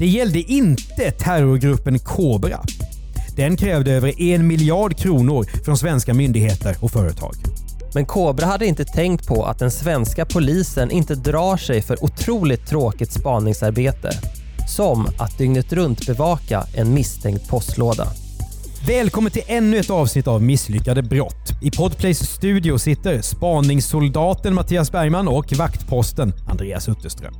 Det gällde inte terrorgruppen Kobra. Den krävde över en miljard kronor från svenska myndigheter och företag. Men Kobra hade inte tänkt på att den svenska polisen inte drar sig för otroligt tråkigt spaningsarbete. Som att dygnet runt bevaka en misstänkt postlåda. Välkommen till ännu ett avsnitt av Misslyckade brott. I Podplays studio sitter spaningssoldaten Mattias Bergman och vaktposten Andreas Utterström.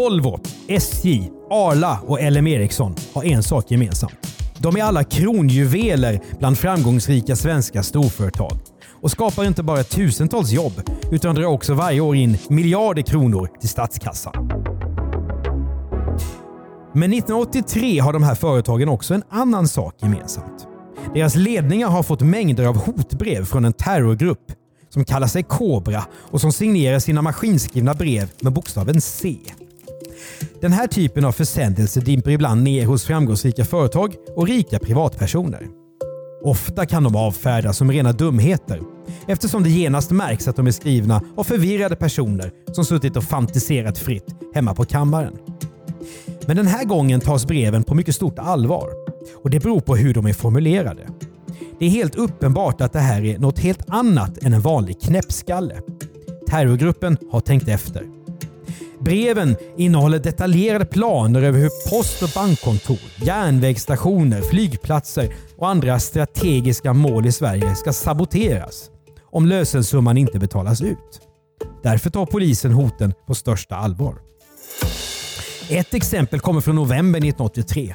Volvo, SJ, Arla och LM Ericsson har en sak gemensamt. De är alla kronjuveler bland framgångsrika svenska storföretag och skapar inte bara tusentals jobb utan drar också varje år in miljarder kronor till statskassan. Men 1983 har de här företagen också en annan sak gemensamt. Deras ledningar har fått mängder av hotbrev från en terrorgrupp som kallar sig Kobra och som signerar sina maskinskrivna brev med bokstaven C. Den här typen av försändelser dimper ibland ner hos framgångsrika företag och rika privatpersoner. Ofta kan de avfärdas som rena dumheter eftersom det genast märks att de är skrivna av förvirrade personer som suttit och fantiserat fritt hemma på kammaren. Men den här gången tas breven på mycket stort allvar och det beror på hur de är formulerade. Det är helt uppenbart att det här är något helt annat än en vanlig knäppskalle. Terrorgruppen har tänkt efter. Breven innehåller detaljerade planer över hur post och bankkontor, järnvägsstationer, flygplatser och andra strategiska mål i Sverige ska saboteras om lösensumman inte betalas ut. Därför tar polisen hoten på största allvar. Ett exempel kommer från november 1983.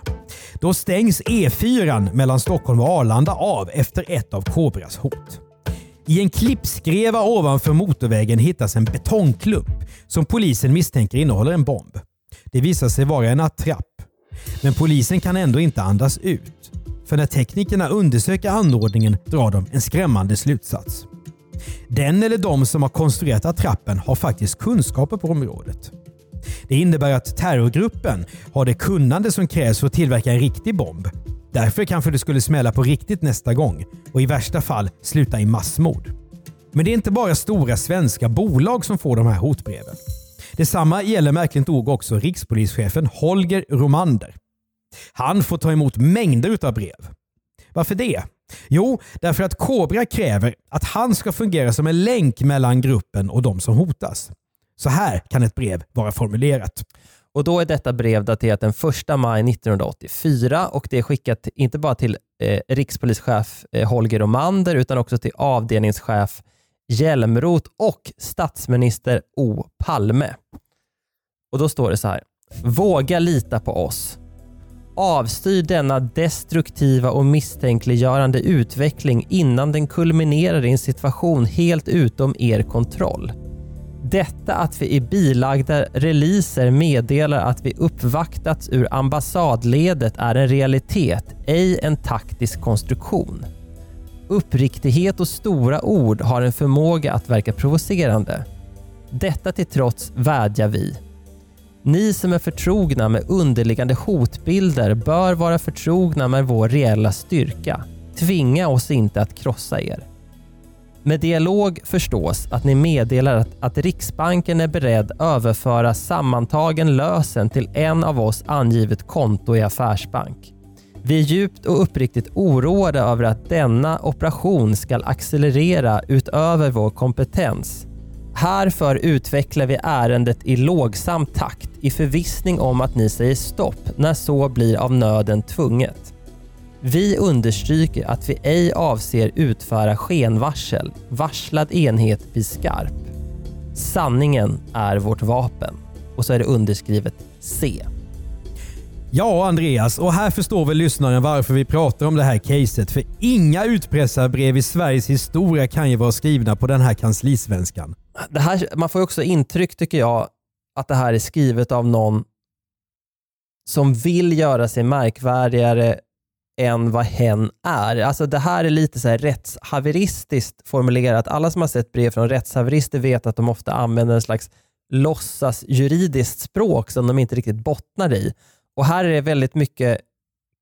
Då stängs E4 mellan Stockholm och Arlanda av efter ett av Kobras hot. I en klippskreva ovanför motorvägen hittas en betongklump som polisen misstänker innehåller en bomb. Det visar sig vara en attrapp. Men polisen kan ändå inte andas ut. För när teknikerna undersöker anordningen drar de en skrämmande slutsats. Den eller de som har konstruerat attrappen har faktiskt kunskaper på området. Det innebär att terrorgruppen har det kunnande som krävs för att tillverka en riktig bomb. Därför kanske det skulle smälla på riktigt nästa gång och i värsta fall sluta i massmord. Men det är inte bara stora svenska bolag som får de här hotbreven. Detsamma gäller märkligt nog också rikspolischefen Holger Romander. Han får ta emot mängder av brev. Varför det? Jo, därför att Kobra kräver att han ska fungera som en länk mellan gruppen och de som hotas. Så här kan ett brev vara formulerat. Och då är detta brev daterat den 1 maj 1984 och det är skickat inte bara till eh, rikspolischef eh, Holger Romander utan också till avdelningschef Hjälmroth och statsminister O Palme. Och då står det så här. Våga lita på oss. Avstyr denna destruktiva och misstänkliggörande utveckling innan den kulminerar i en situation helt utom er kontroll. Detta att vi i bilagda releaser meddelar att vi uppvaktats ur ambassadledet är en realitet, ej en taktisk konstruktion. Uppriktighet och stora ord har en förmåga att verka provocerande. Detta till trots vädjar vi. Ni som är förtrogna med underliggande hotbilder bör vara förtrogna med vår reella styrka. Tvinga oss inte att krossa er. Med dialog förstås att ni meddelar att, att Riksbanken är beredd överföra sammantagen lösen till en av oss angivet konto i affärsbank. Vi är djupt och uppriktigt oroade över att denna operation ska accelerera utöver vår kompetens. Härför utvecklar vi ärendet i lågsam takt i förvissning om att ni säger stopp när så blir av nöden tvunget. Vi understryker att vi ej avser utföra skenvarsel. Varslad enhet blir skarp. Sanningen är vårt vapen. Och så är det underskrivet C. Ja, Andreas. Och här förstår väl lyssnaren varför vi pratar om det här caset. För inga utpressarbrev i Sveriges historia kan ju vara skrivna på den här kanslisvenskan. Det här, man får ju också intryck, tycker jag, att det här är skrivet av någon som vill göra sig märkvärdigare än vad hen är. Alltså det här är lite så här rättshaveristiskt formulerat. Alla som har sett brev från rättshaverister vet att de ofta använder en slags låtsas juridiskt språk som de inte riktigt bottnar i. Och här är det väldigt mycket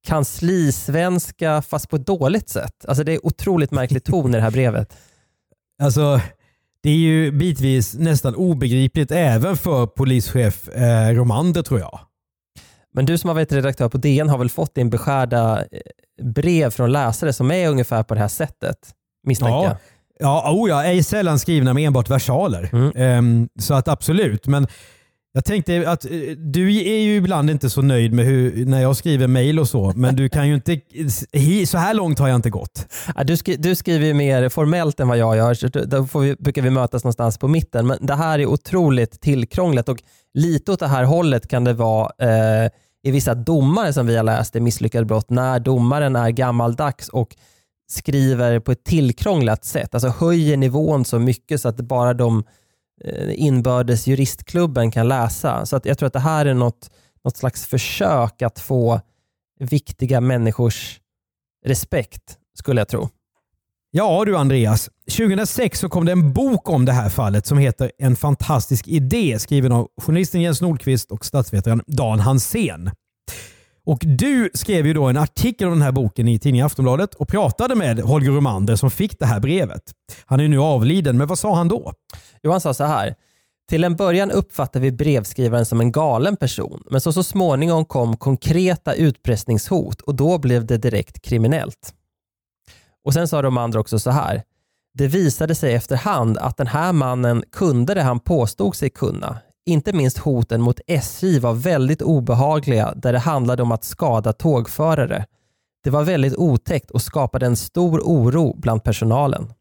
kanslisvenska fast på ett dåligt sätt. Alltså det är otroligt märklig ton i det här brevet. Alltså, det är ju bitvis nästan obegripligt även för polischef eh, Romander tror jag. Men du som har varit redaktör på DN har väl fått din beskärda eh, brev från läsare som är ungefär på det här sättet, misstänker Ja. jag. Ja, oh ja, ej sällan skrivna med enbart versaler. Mm. Ehm, så att absolut. Men jag tänkte att eh, du är ju ibland inte så nöjd med hur, när jag skriver mejl och så, men du kan ju inte... hi- Så här långt har jag inte gått. Ja, Du, skri, du skriver ju mer formellt än vad jag gör, så då får vi, brukar vi mötas någonstans på mitten. Men det här är otroligt tillkrånglat och lite åt det här hållet kan det vara eh, i vissa domare som vi har läst i Misslyckade brott, när domaren är gammaldags och skriver på ett tillkrånglat sätt. Alltså höjer nivån så mycket så att bara de eh, inbördes juristklubben kan läsa. Så att jag tror att det här är något, något slags försök att få viktiga människors respekt, skulle jag tro. Ja du Andreas, 2006 så kom det en bok om det här fallet som heter En fantastisk idé skriven av journalisten Jens Nordqvist och statsvetaren Dan Hansén. Och Du skrev ju då en artikel om den här boken i tidningen Aftonbladet och pratade med Holger Romander som fick det här brevet. Han är ju nu avliden, men vad sa han då? Jo, han sa så här. Till en början uppfattar vi brevskrivaren som en galen person, men så, så småningom kom konkreta utpressningshot och då blev det direkt kriminellt. Och Sen sa de andra också så här. Det visade sig efterhand att den här mannen kunde det han påstod sig kunna. Inte minst hoten mot SJ var väldigt obehagliga där det handlade om att skada tågförare. Det var väldigt otäckt och skapade en stor oro bland personalen.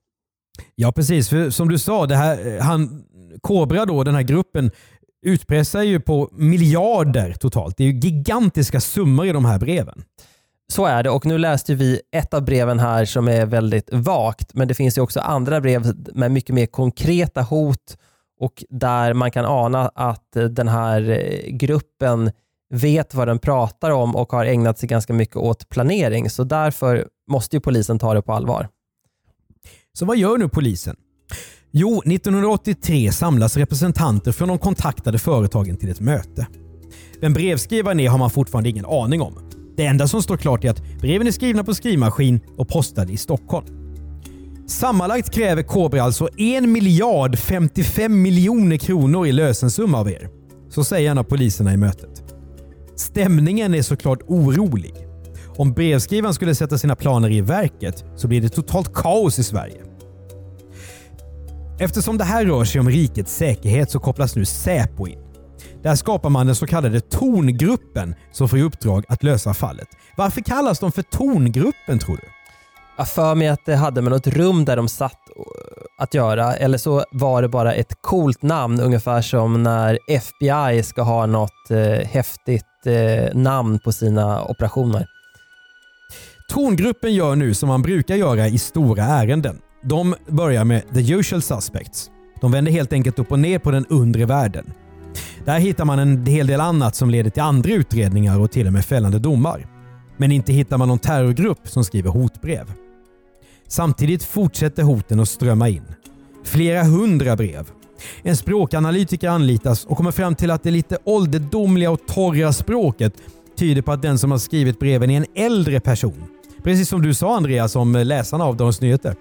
Ja precis, för som du sa, det här, eh, han, Kobra då, den här gruppen, utpressar ju på miljarder totalt. Det är ju gigantiska summor i de här breven. Så är det och nu läste vi ett av breven här som är väldigt vagt, men det finns ju också andra brev med mycket mer konkreta hot och där man kan ana att den här eh, gruppen vet vad den pratar om och har ägnat sig ganska mycket åt planering. Så därför måste ju polisen ta det på allvar. Så vad gör nu polisen? Jo, 1983 samlas representanter från de kontaktade företagen till ett möte. Vem brevskrivaren är har man fortfarande ingen aning om. Det enda som står klart är att breven är skrivna på skrivmaskin och postade i Stockholm. Sammanlagt kräver Kobra alltså 1 miljard 55 miljoner kronor i lösensumma av er. Så säger en av poliserna i mötet. Stämningen är såklart orolig. Om brevskrivaren skulle sätta sina planer i verket så blir det totalt kaos i Sverige. Eftersom det här rör sig om rikets säkerhet så kopplas nu Säpo in. Där skapar man den så kallade Torngruppen som får i uppdrag att lösa fallet. Varför kallas de för Torngruppen tror du? Jag för mig att det hade med något rum där de satt eh, att göra, eller så var det bara ett coolt namn, ungefär som när FBI ska ha något eh, häftigt eh, namn på sina operationer. Torngruppen gör nu som man brukar göra i stora ärenden. De börjar med the usual suspects. De vänder helt enkelt upp och ner på den undre världen. Där hittar man en hel del annat som leder till andra utredningar och till och med fällande domar. Men inte hittar man någon terrorgrupp som skriver hotbrev. Samtidigt fortsätter hoten att strömma in. Flera hundra brev. En språkanalytiker anlitas och kommer fram till att det lite ålderdomliga och torra språket tyder på att den som har skrivit breven är en äldre person. Precis som du sa Andreas om läsarna av Dagens Nyheter.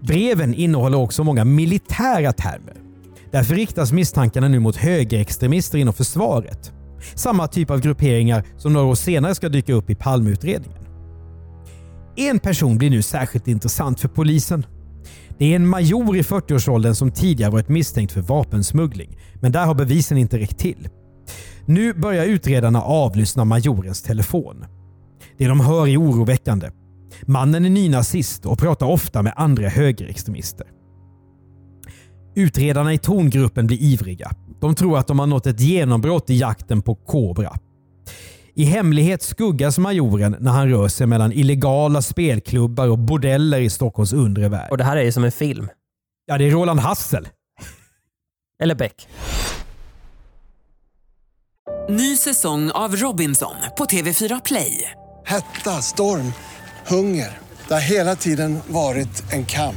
Breven innehåller också många militära termer. Därför riktas misstankarna nu mot högerextremister inom försvaret. Samma typ av grupperingar som några år senare ska dyka upp i Palmeutredningen. En person blir nu särskilt intressant för polisen. Det är en major i 40-årsåldern som tidigare varit misstänkt för vapensmuggling, men där har bevisen inte räckt till. Nu börjar utredarna avlyssna majorens telefon. Det de hör är oroväckande. Mannen är nynazist och pratar ofta med andra högerextremister. Utredarna i Torngruppen blir ivriga. De tror att de har nått ett genombrott i jakten på Kobra. I hemlighet skuggas majoren när han rör sig mellan illegala spelklubbar och bordeller i Stockholms undre värld. Och det här är ju som en film. Ja, det är Roland Hassel. Eller Beck. Ny säsong av Robinson på TV4 Play. Hetta, storm, hunger. Det har hela tiden varit en kamp.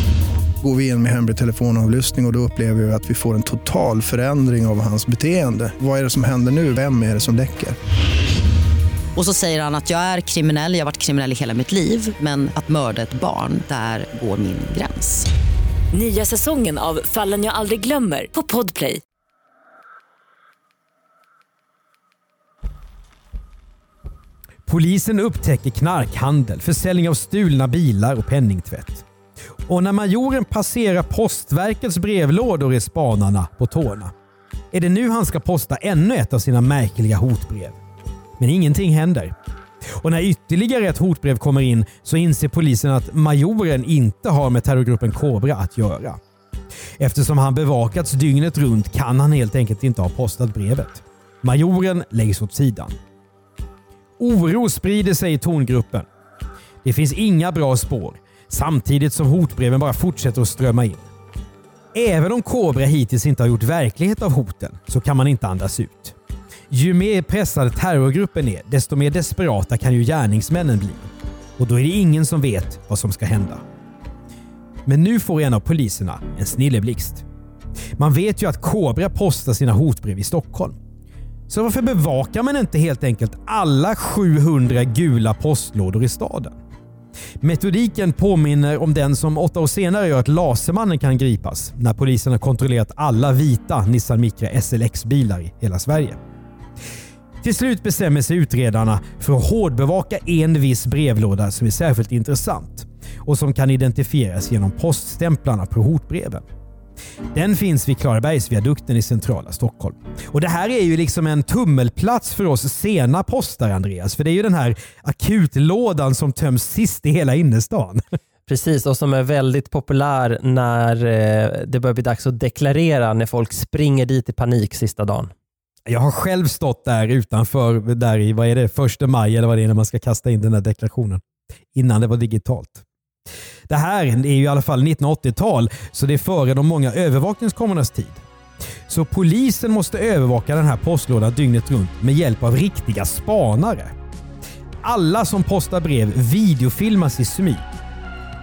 Går vi in med hemlig telefonavlyssning och, och då upplever vi att vi får en total förändring av hans beteende. Vad är det som händer nu? Vem är det som läcker? Och så säger han att jag är kriminell, jag har varit kriminell i hela mitt liv men att mörda ett barn, där går min gräns. Nya säsongen av Fallen jag aldrig glömmer på Podplay. Polisen upptäcker knarkhandel, försäljning av stulna bilar och penningtvätt. Och när majoren passerar postverkets brevlådor är spanarna på tårna. Är det nu han ska posta ännu ett av sina märkliga hotbrev? Men ingenting händer. Och när ytterligare ett hotbrev kommer in så inser polisen att majoren inte har med terrorgruppen Kobra att göra. Eftersom han bevakats dygnet runt kan han helt enkelt inte ha postat brevet. Majoren läggs åt sidan. Oro sprider sig i tongruppen. Det finns inga bra spår, samtidigt som hotbreven bara fortsätter att strömma in. Även om Kobra hittills inte har gjort verklighet av hoten så kan man inte andas ut. Ju mer pressad terrorgruppen är, desto mer desperata kan ju gärningsmännen bli. Och då är det ingen som vet vad som ska hända. Men nu får en av poliserna en snilleblixt. Man vet ju att Kobra postar sina hotbrev i Stockholm. Så varför bevakar man inte helt enkelt alla 700 gula postlådor i staden? Metodiken påminner om den som åtta år senare gör att Lasermannen kan gripas när polisen har kontrollerat alla vita Nissan Micra SLX-bilar i hela Sverige. Till slut bestämmer sig utredarna för att hårdbevaka en viss brevlåda som är särskilt intressant och som kan identifieras genom poststämplarna på hotbreven. Den finns vid Klarabergsviadukten i centrala Stockholm. Och Det här är ju liksom en tummelplats för oss sena postare, Andreas. För det är ju den här akutlådan som töms sist i hela innerstan. Precis, och som är väldigt populär när eh, det börjar bli dags att deklarera när folk springer dit i panik sista dagen. Jag har själv stått där utanför, där i vad är det, första maj eller vad det är när man ska kasta in den här deklarationen. Innan det var digitalt. Det här är ju i alla fall 1980-tal, så det är före de många övervakningskamerornas tid. Så polisen måste övervaka den här postlådan dygnet runt med hjälp av riktiga spanare. Alla som postar brev videofilmas i smyg.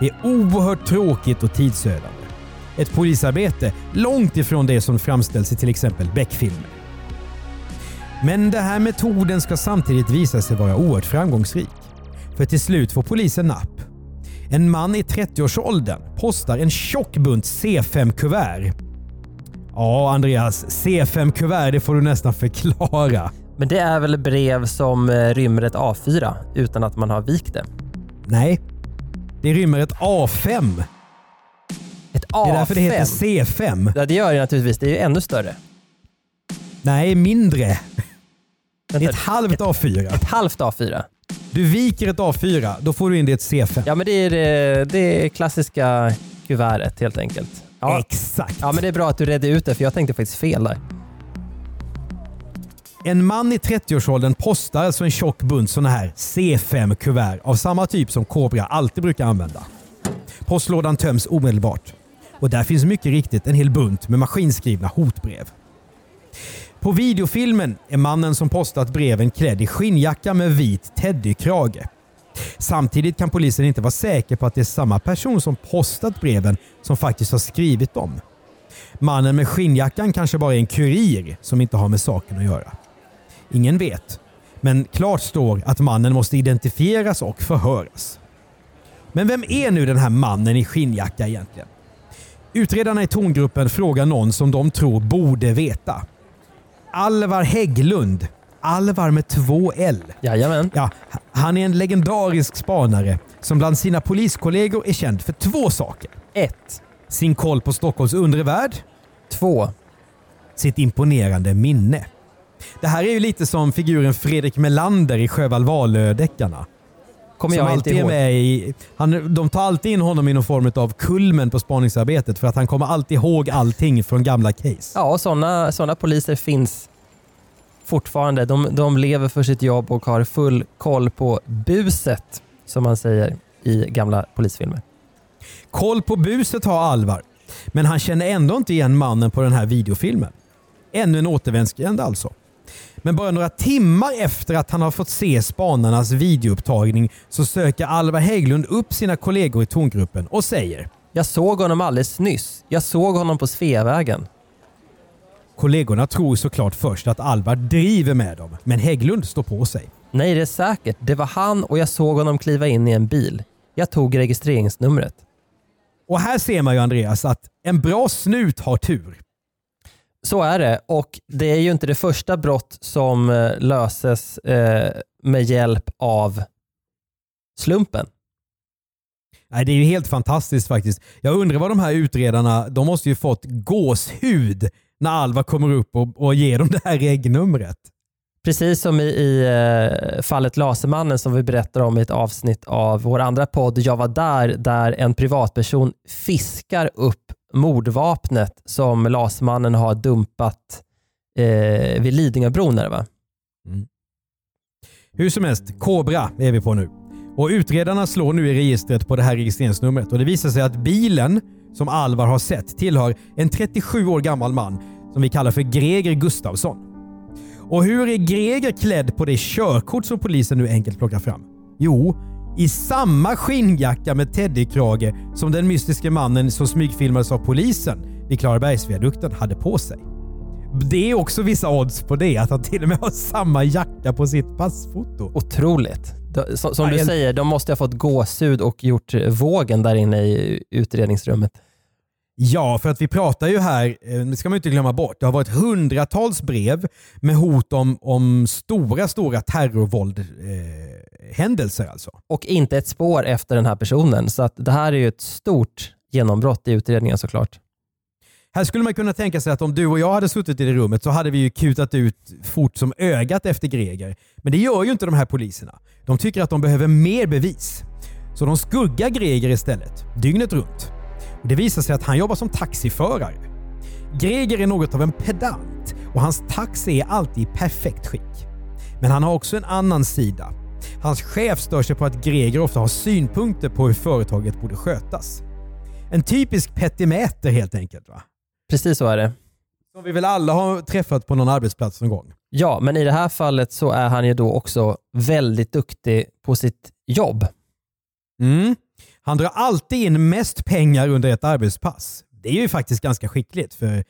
Det är oerhört tråkigt och tidsödande. Ett polisarbete långt ifrån det som framställs i till exempel Beck-filmer. Men den här metoden ska samtidigt visa sig vara oerhört framgångsrik. För till slut får polisen napp. En man i 30-årsåldern postar en tjock bunt C5-kuvert. Ja, Andreas. C5-kuvert, det får du nästan förklara. Men det är väl brev som eh, rymmer ett A4 utan att man har vikt det? Nej, det rymmer ett A5. Ett A5? Det är därför det heter C5. Ja, det gör det naturligtvis. Det är ju ännu större. Nej, mindre. Det är Vänta, ett halvt A4. ett halvt A4? Du viker ett A4, då får du in det i ett C5. Ja, men det är det, det klassiska kuvertet helt enkelt. Ja. Exakt. ja, men det är bra att du redde ut det för jag tänkte faktiskt fel där. En man i 30-årsåldern postar alltså en tjock bunt sådana här C5-kuvert av samma typ som Cobra alltid brukar använda. Postlådan töms omedelbart och där finns mycket riktigt en hel bunt med maskinskrivna hotbrev. På videofilmen är mannen som postat breven klädd i skinnjacka med vit teddykrage. Samtidigt kan polisen inte vara säker på att det är samma person som postat breven som faktiskt har skrivit dem. Mannen med skinnjackan kanske bara är en kurir som inte har med saken att göra. Ingen vet, men klart står att mannen måste identifieras och förhöras. Men vem är nu den här mannen i skinnjacka egentligen? Utredarna i tongruppen frågar någon som de tror borde veta. Alvar Hägglund. Alvar med två L. Jajamän. Ja, han är en legendarisk spanare som bland sina poliskollegor är känd för två saker. Ett. Sin koll på Stockholms undre värld. 2. Sitt imponerande minne. Det här är ju lite som figuren Fredrik Melander i Sjöwall Wahlöö-deckarna. Kommer Som jag inte alltid är ihåg. med i, han, de tar alltid in honom i någon form av kulmen på spaningsarbetet för att han kommer alltid ihåg allting från gamla case. Ja, sådana såna poliser finns fortfarande. De, de lever för sitt jobb och har full koll på buset, som man säger i gamla polisfilmer. Koll på buset har Alvar, men han känner ändå inte igen mannen på den här videofilmen. Ännu en återvändsgränd alltså. Men bara några timmar efter att han har fått se spanarnas videoupptagning så söker Alvar Hägglund upp sina kollegor i tongruppen och säger Jag såg honom alldeles nyss. Jag såg honom på Sveavägen. Kollegorna tror såklart först att Alvar driver med dem, men Hägglund står på sig. Nej, det är säkert. Det var han och jag såg honom kliva in i en bil. Jag tog registreringsnumret. Och här ser man ju Andreas att en bra snut har tur. Så är det och det är ju inte det första brott som eh, löses eh, med hjälp av slumpen. Nej, det är ju helt fantastiskt faktiskt. Jag undrar vad de här utredarna, de måste ju fått gåshud när Alvar kommer upp och, och ger dem det här regnumret. Precis som i, i eh, fallet Lasermannen som vi berättar om i ett avsnitt av vår andra podd Jag var där, där en privatperson fiskar upp mordvapnet som Lasermannen har dumpat eh, vid Lidingöbron. Där, va? Mm. Hur som helst, Cobra är vi på nu. Och Utredarna slår nu i registret på det här registreringsnumret och det visar sig att bilen som Alvar har sett tillhör en 37 år gammal man som vi kallar för Greger Gustavsson. Och hur är Greger klädd på det körkort som polisen nu enkelt plockar fram? Jo, i samma skinnjacka med teddykrage som den mystiska mannen som smygfilmades av polisen vid Klarabergsviadukten hade på sig. Det är också vissa odds på det, att han till och med har samma jacka på sitt passfoto. Otroligt. Som, som du säger, de måste ha fått gåshud och gjort vågen där inne i utredningsrummet. Ja, för att vi pratar ju här, eh, det ska man inte glömma bort, det har varit hundratals brev med hot om, om stora, stora terrorvåldhändelser eh, händelser alltså. Och inte ett spår efter den här personen. Så att det här är ju ett stort genombrott i utredningen såklart. Här skulle man kunna tänka sig att om du och jag hade suttit i det rummet så hade vi ju kutat ut fort som ögat efter Greger. Men det gör ju inte de här poliserna. De tycker att de behöver mer bevis. Så de skuggar Greger istället, dygnet runt. Och det visar sig att han jobbar som taxiförare. Greger är något av en pedant och hans taxi är alltid i perfekt skick. Men han har också en annan sida. Hans chef stör sig på att Greger ofta har synpunkter på hur företaget borde skötas. En typisk petimäter helt enkelt. va? Precis så är det. Som vi väl alla har träffat på någon arbetsplats någon gång. Ja, men i det här fallet så är han ju då också väldigt duktig på sitt jobb. Mm. Han drar alltid in mest pengar under ett arbetspass. Det är ju faktiskt ganska skickligt för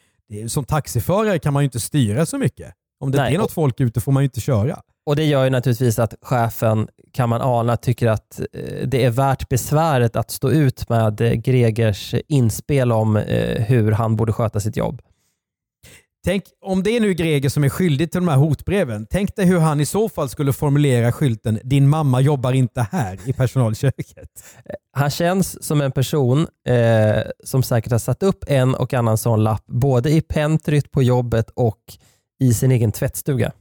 som taxiförare kan man ju inte styra så mycket. Om det Nej, är något folk ute får man ju inte köra. Och det gör ju naturligtvis att chefen, kan man ana, tycker att eh, det är värt besväret att stå ut med eh, Gregers inspel om eh, hur han borde sköta sitt jobb. Tänk om det är nu Greger som är skyldig till de här hotbreven. Tänk dig hur han i så fall skulle formulera skylten “Din mamma jobbar inte här” i personalköket. Han känns som en person eh, som säkert har satt upp en och annan sån lapp både i pentryt på jobbet och i sin egen tvättstuga.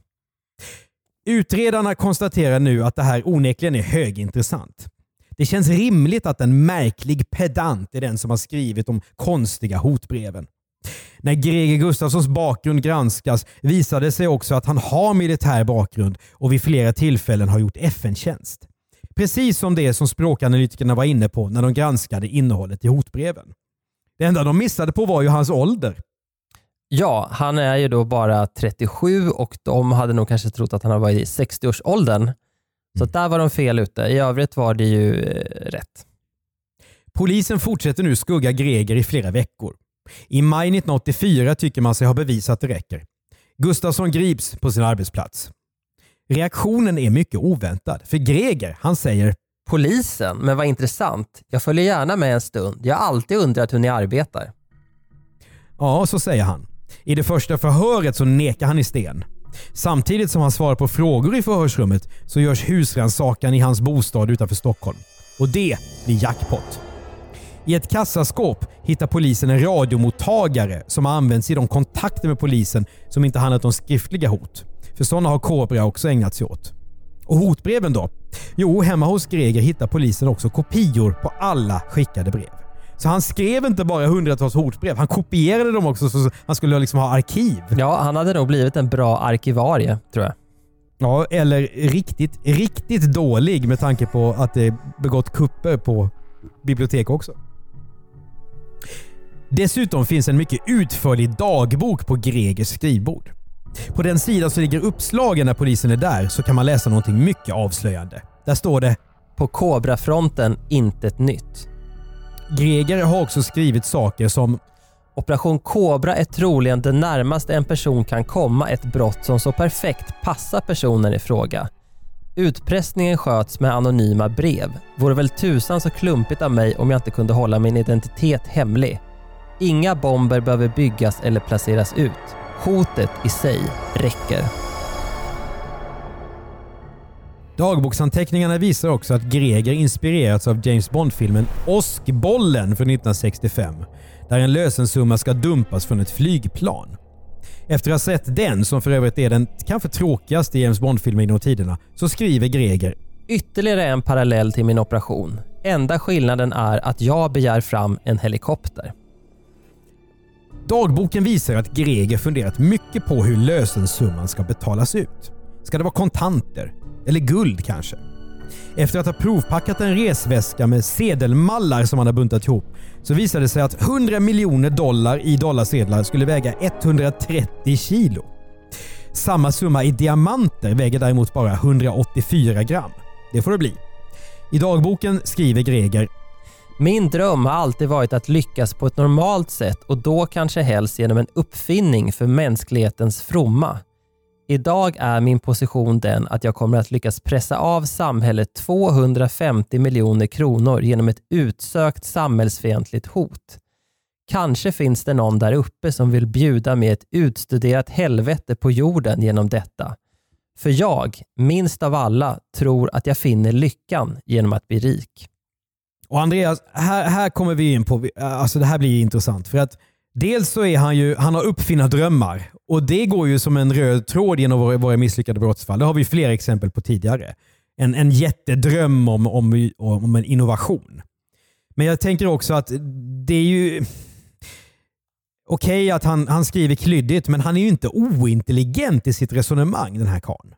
Utredarna konstaterar nu att det här onekligen är högintressant. Det känns rimligt att en märklig pedant är den som har skrivit de konstiga hotbreven. När Greger Gustafssons bakgrund granskas visar det sig också att han har militär bakgrund och vid flera tillfällen har gjort FN-tjänst. Precis som det som språkanalytikerna var inne på när de granskade innehållet i hotbreven. Det enda de missade på var ju hans ålder. Ja, han är ju då bara 37 och de hade nog kanske trott att han har varit i 60-årsåldern. Så att där var de fel ute. I övrigt var det ju eh, rätt. Polisen fortsätter nu skugga Greger i flera veckor. I maj 1984 tycker man sig ha bevisat att det räcker. Gustafsson grips på sin arbetsplats. Reaktionen är mycket oväntad, för Greger han säger Polisen, men vad intressant. Jag följer gärna med en stund. Jag har alltid undrat hur ni arbetar. Ja, så säger han. I det första förhöret så nekar han i sten. Samtidigt som han svarar på frågor i förhörsrummet så görs husrannsakan i hans bostad utanför Stockholm. Och det blir jackpot. I ett kassaskåp hittar polisen en radiomottagare som har använts i de kontakter med polisen som inte handlat om skriftliga hot. För sådana har Kobra också ägnat sig åt. Och hotbreven då? Jo, hemma hos Greger hittar polisen också kopior på alla skickade brev. Så han skrev inte bara hundratals hotbrev, han kopierade dem också så han skulle liksom ha arkiv. Ja, han hade nog blivit en bra arkivarie, tror jag. Ja, eller riktigt, riktigt dålig med tanke på att det begått kupper på bibliotek också. Dessutom finns en mycket utförlig dagbok på Gregers skrivbord. På den sidan som ligger uppslagen när polisen är där så kan man läsa någonting mycket avslöjande. Där står det På Kobra-fronten intet nytt. Greger har också skrivit saker som Operation Kobra är troligen det närmaste en person kan komma ett brott som så perfekt passar personen i fråga. Utpressningen sköts med anonyma brev. Vore väl tusan så klumpigt av mig om jag inte kunde hålla min identitet hemlig. Inga bomber behöver byggas eller placeras ut. Hotet i sig räcker. Dagboksanteckningarna visar också att Greger inspirerats av James Bond-filmen Åskbollen från 1965 där en lösensumma ska dumpas från ett flygplan. Efter att ha sett den, som för övrigt är den kanske tråkigaste James Bond-filmen genom tiderna, så skriver Greger Ytterligare en parallell till min operation. Enda skillnaden är att jag begär fram en helikopter. Dagboken visar att Greger funderat mycket på hur lösensumman ska betalas ut. Ska det vara kontanter? Eller guld kanske? Efter att ha provpackat en resväska med sedelmallar som han har buntat ihop så visade det sig att 100 miljoner dollar i dollarsedlar skulle väga 130 kilo. Samma summa i diamanter väger däremot bara 184 gram. Det får det bli. I dagboken skriver Greger Min dröm har alltid varit att lyckas på ett normalt sätt och då kanske helst genom en uppfinning för mänsklighetens fromma. Idag är min position den att jag kommer att lyckas pressa av samhället 250 miljoner kronor genom ett utsökt samhällsfientligt hot. Kanske finns det någon där uppe som vill bjuda mig ett utstuderat helvete på jorden genom detta. För jag, minst av alla, tror att jag finner lyckan genom att bli rik. Och Andreas, här, här kommer vi in på, alltså det här blir intressant. För att Dels så är han ju, han har uppfinnardrömmar och det går ju som en röd tråd genom våra, våra misslyckade brottsfall. Det har vi flera exempel på tidigare. En, en jättedröm om, om, om en innovation. Men jag tänker också att det är ju... Okej okay att han, han skriver klyddigt, men han är ju inte ointelligent i sitt resonemang den här karln.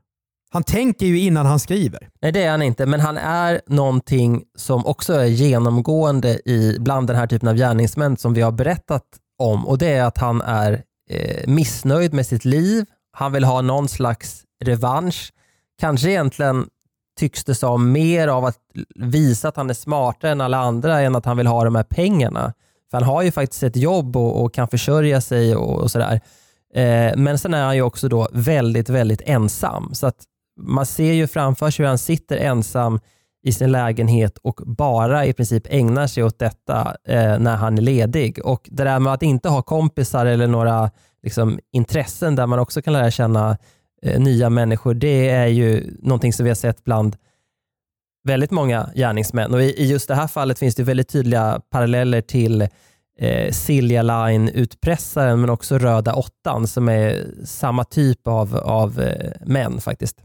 Han tänker ju innan han skriver. Nej det är han inte, men han är någonting som också är genomgående i bland den här typen av gärningsmän som vi har berättat om och det är att han är eh, missnöjd med sitt liv. Han vill ha någon slags revansch. Kanske egentligen tycks det som mer av att visa att han är smartare än alla andra än att han vill ha de här pengarna. För han har ju faktiskt ett jobb och, och kan försörja sig och, och sådär. Eh, men sen är han ju också då väldigt, väldigt ensam. Så att man ser ju framför sig hur han sitter ensam i sin lägenhet och bara i princip ägnar sig åt detta eh, när han är ledig. Och Det där med att inte ha kompisar eller några liksom, intressen där man också kan lära känna eh, nya människor, det är ju någonting som vi har sett bland väldigt många gärningsmän. Och i, i just det här fallet finns det väldigt tydliga paralleller till eh, Silja Line-utpressaren men också Röda åttan som är samma typ av, av eh, män faktiskt.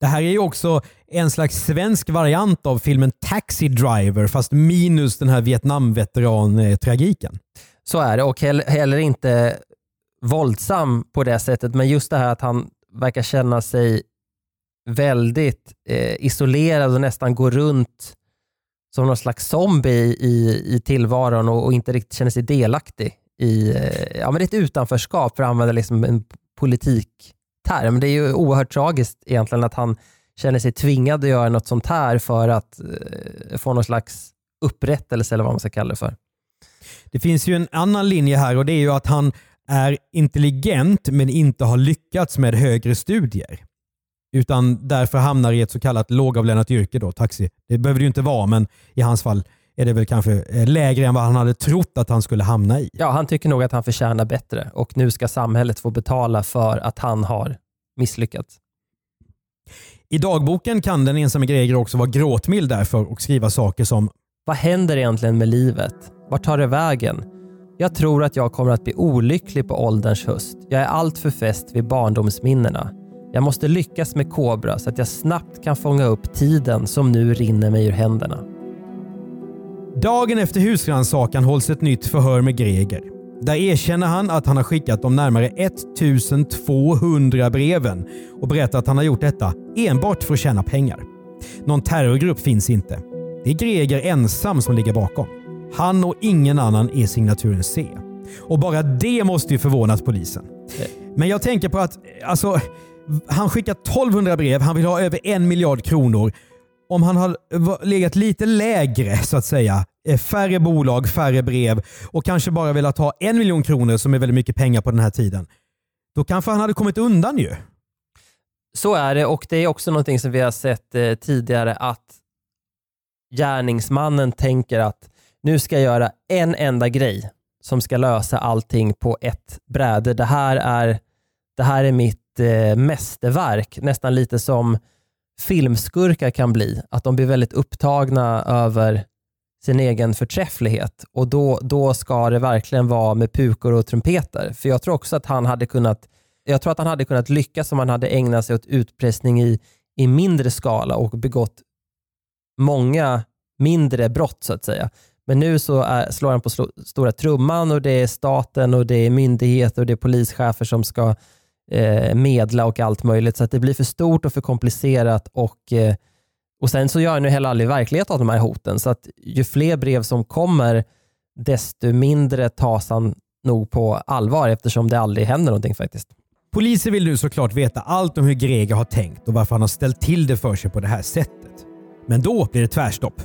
Det här är ju också en slags svensk variant av filmen Taxi Driver fast minus den här Vietnamveteran-tragiken. Så är det och heller inte våldsam på det sättet men just det här att han verkar känna sig väldigt eh, isolerad och nästan går runt som någon slags zombie i, i tillvaron och, och inte riktigt känner sig delaktig i eh, ja, men ett utanförskap för att använda liksom en politik term. Det är ju oerhört tragiskt egentligen att han känner sig tvingad att göra något sånt här för att eh, få någon slags upprättelse eller vad man ska kalla det för. Det finns ju en annan linje här och det är ju att han är intelligent men inte har lyckats med högre studier. Utan därför hamnar i ett så kallat lågavlönat yrke, då, taxi. Det behöver det ju inte vara, men i hans fall är det väl kanske eh, lägre än vad han hade trott att han skulle hamna i. Ja, han tycker nog att han förtjänar bättre och nu ska samhället få betala för att han har misslyckats. I dagboken kan den ensamme Greger också vara gråtmild därför och skriva saker som Vad händer egentligen med livet? Vart tar det vägen? Jag tror att jag kommer att bli olycklig på ålderns höst. Jag är alltför fäst vid barndomsminnena. Jag måste lyckas med Kobra så att jag snabbt kan fånga upp tiden som nu rinner mig ur händerna. Dagen efter husrannsakan hålls ett nytt förhör med Greger. Där erkänner han att han har skickat de närmare 1200 breven och berättar att han har gjort detta enbart för att tjäna pengar. Någon terrorgrupp finns inte. Det är Greger ensam som ligger bakom. Han och ingen annan är signaturen C. Och bara det måste ju förvånat polisen. Men jag tänker på att alltså, han skickar 1200 brev, han vill ha över en miljard kronor. Om han har legat lite lägre så att säga, eh, färre bolag, färre brev och kanske bara velat ha en miljon kronor som är väldigt mycket pengar på den här tiden. Då kanske han hade kommit undan ju. Så är det och det är också någonting som vi har sett eh, tidigare att gärningsmannen tänker att nu ska jag göra en enda grej som ska lösa allting på ett bräde. Det här är, det här är mitt eh, mästerverk, nästan lite som filmskurkar kan bli. Att de blir väldigt upptagna över sin egen förträfflighet och då, då ska det verkligen vara med pukor och trumpeter. För jag tror också att han hade kunnat jag tror att han hade kunnat lyckas om han hade ägnat sig åt utpressning i, i mindre skala och begått många mindre brott så att säga. Men nu så är, slår han på stora trumman och det är staten och det är myndigheter och det är polischefer som ska eh, medla och allt möjligt. Så att det blir för stort och för komplicerat och, eh, och sen så gör han ju heller aldrig verklighet av de här hoten. Så att ju fler brev som kommer, desto mindre tas han nog på allvar eftersom det aldrig händer någonting faktiskt. Polisen vill nu såklart veta allt om hur Greger har tänkt och varför han har ställt till det för sig på det här sättet. Men då blir det tvärstopp.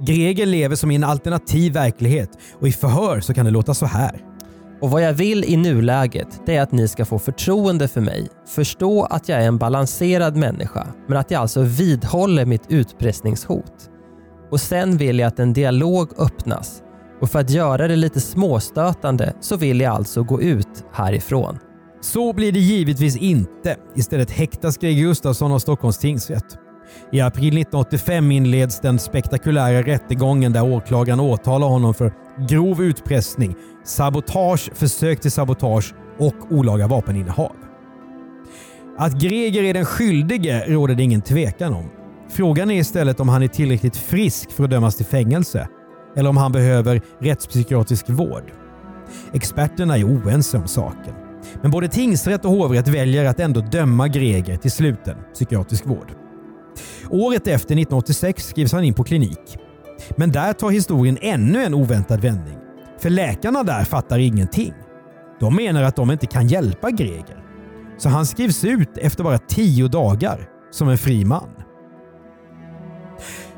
Greger lever som i en alternativ verklighet och i förhör så kan det låta så här. Och Vad jag vill i nuläget det är att ni ska få förtroende för mig, förstå att jag är en balanserad människa, men att jag alltså vidhåller mitt utpressningshot. Och sen vill jag att en dialog öppnas och för att göra det lite småstötande så vill jag alltså gå ut härifrån. Så blir det givetvis inte. Istället häktas Greger Gustafsson av Stockholms tingsrätt. I april 1985 inleds den spektakulära rättegången där åklagaren åtalar honom för grov utpressning, sabotage, försök till sabotage och olaga vapeninnehav. Att Greger är den skyldige råder det ingen tvekan om. Frågan är istället om han är tillräckligt frisk för att dömas till fängelse eller om han behöver rättspsykiatrisk vård. Experterna är oense om saken. Men både tingsrätt och hovrätt väljer att ändå döma Greger till sluten psykiatrisk vård. Året efter, 1986, skrivs han in på klinik. Men där tar historien ännu en oväntad vändning. För läkarna där fattar ingenting. De menar att de inte kan hjälpa Greger. Så han skrivs ut efter bara tio dagar som en fri man.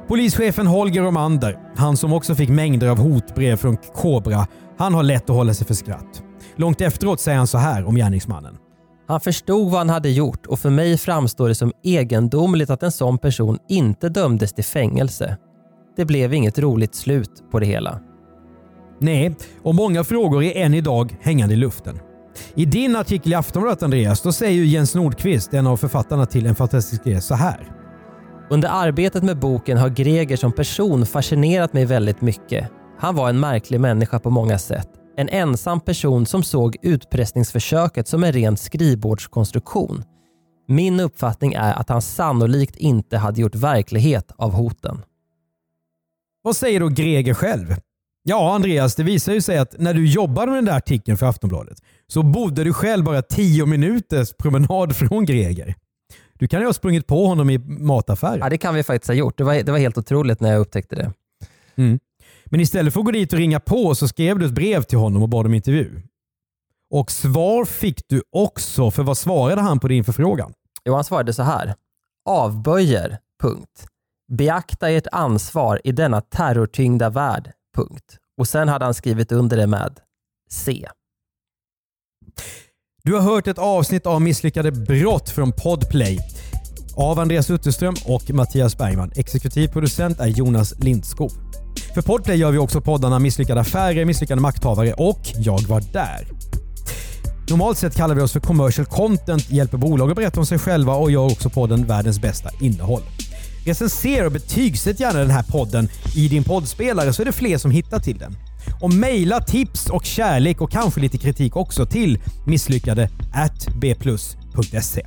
Polischefen Holger Romander, han som också fick mängder av hotbrev från Kobra, han har lätt att hålla sig för skratt. Långt efteråt säger han så här om gärningsmannen. Han förstod vad han hade gjort och för mig framstår det som egendomligt att en sån person inte dömdes till fängelse. Det blev inget roligt slut på det hela. Nej, och många frågor är än idag hängande i luften. I din artikel i Aftonbladet Andreas, då säger Jens Nordqvist, en av författarna till En fantastisk grej, så här. Under arbetet med boken har Greger som person fascinerat mig väldigt mycket. Han var en märklig människa på många sätt. En ensam person som såg utpressningsförsöket som en ren skrivbordskonstruktion. Min uppfattning är att han sannolikt inte hade gjort verklighet av hoten. Vad säger då Greger själv? Ja, Andreas, det visar ju sig att när du jobbade med den där artikeln för Aftonbladet så bodde du själv bara tio minuters promenad från Greger. Du kan ju ha sprungit på honom i mataffären. Ja, det kan vi faktiskt ha gjort. Det var, det var helt otroligt när jag upptäckte det. Mm. Men istället för att gå dit och ringa på så skrev du ett brev till honom och bad om intervju. Och svar fick du också, för vad svarade han på din förfrågan? Jo, han svarade så här. Avböjer. Punkt. Beakta ert ansvar i denna terrortyngda värld. Punkt. Och sen hade han skrivit under det med C. Du har hört ett avsnitt av Misslyckade brott från Podplay av Andreas Utterström och Mattias Bergman. Exekutiv producent är Jonas Lindskog. För Podplay gör vi också poddarna Misslyckade affärer, Misslyckade makthavare och Jag var där. Normalt sett kallar vi oss för commercial content, hjälper bolag att berätta om sig själva och gör också podden världens bästa innehåll. Recensera och betygsätt gärna den här podden i din poddspelare så är det fler som hittar till den. Och mejla tips och kärlek och kanske lite kritik också till misslyckade bplus.se.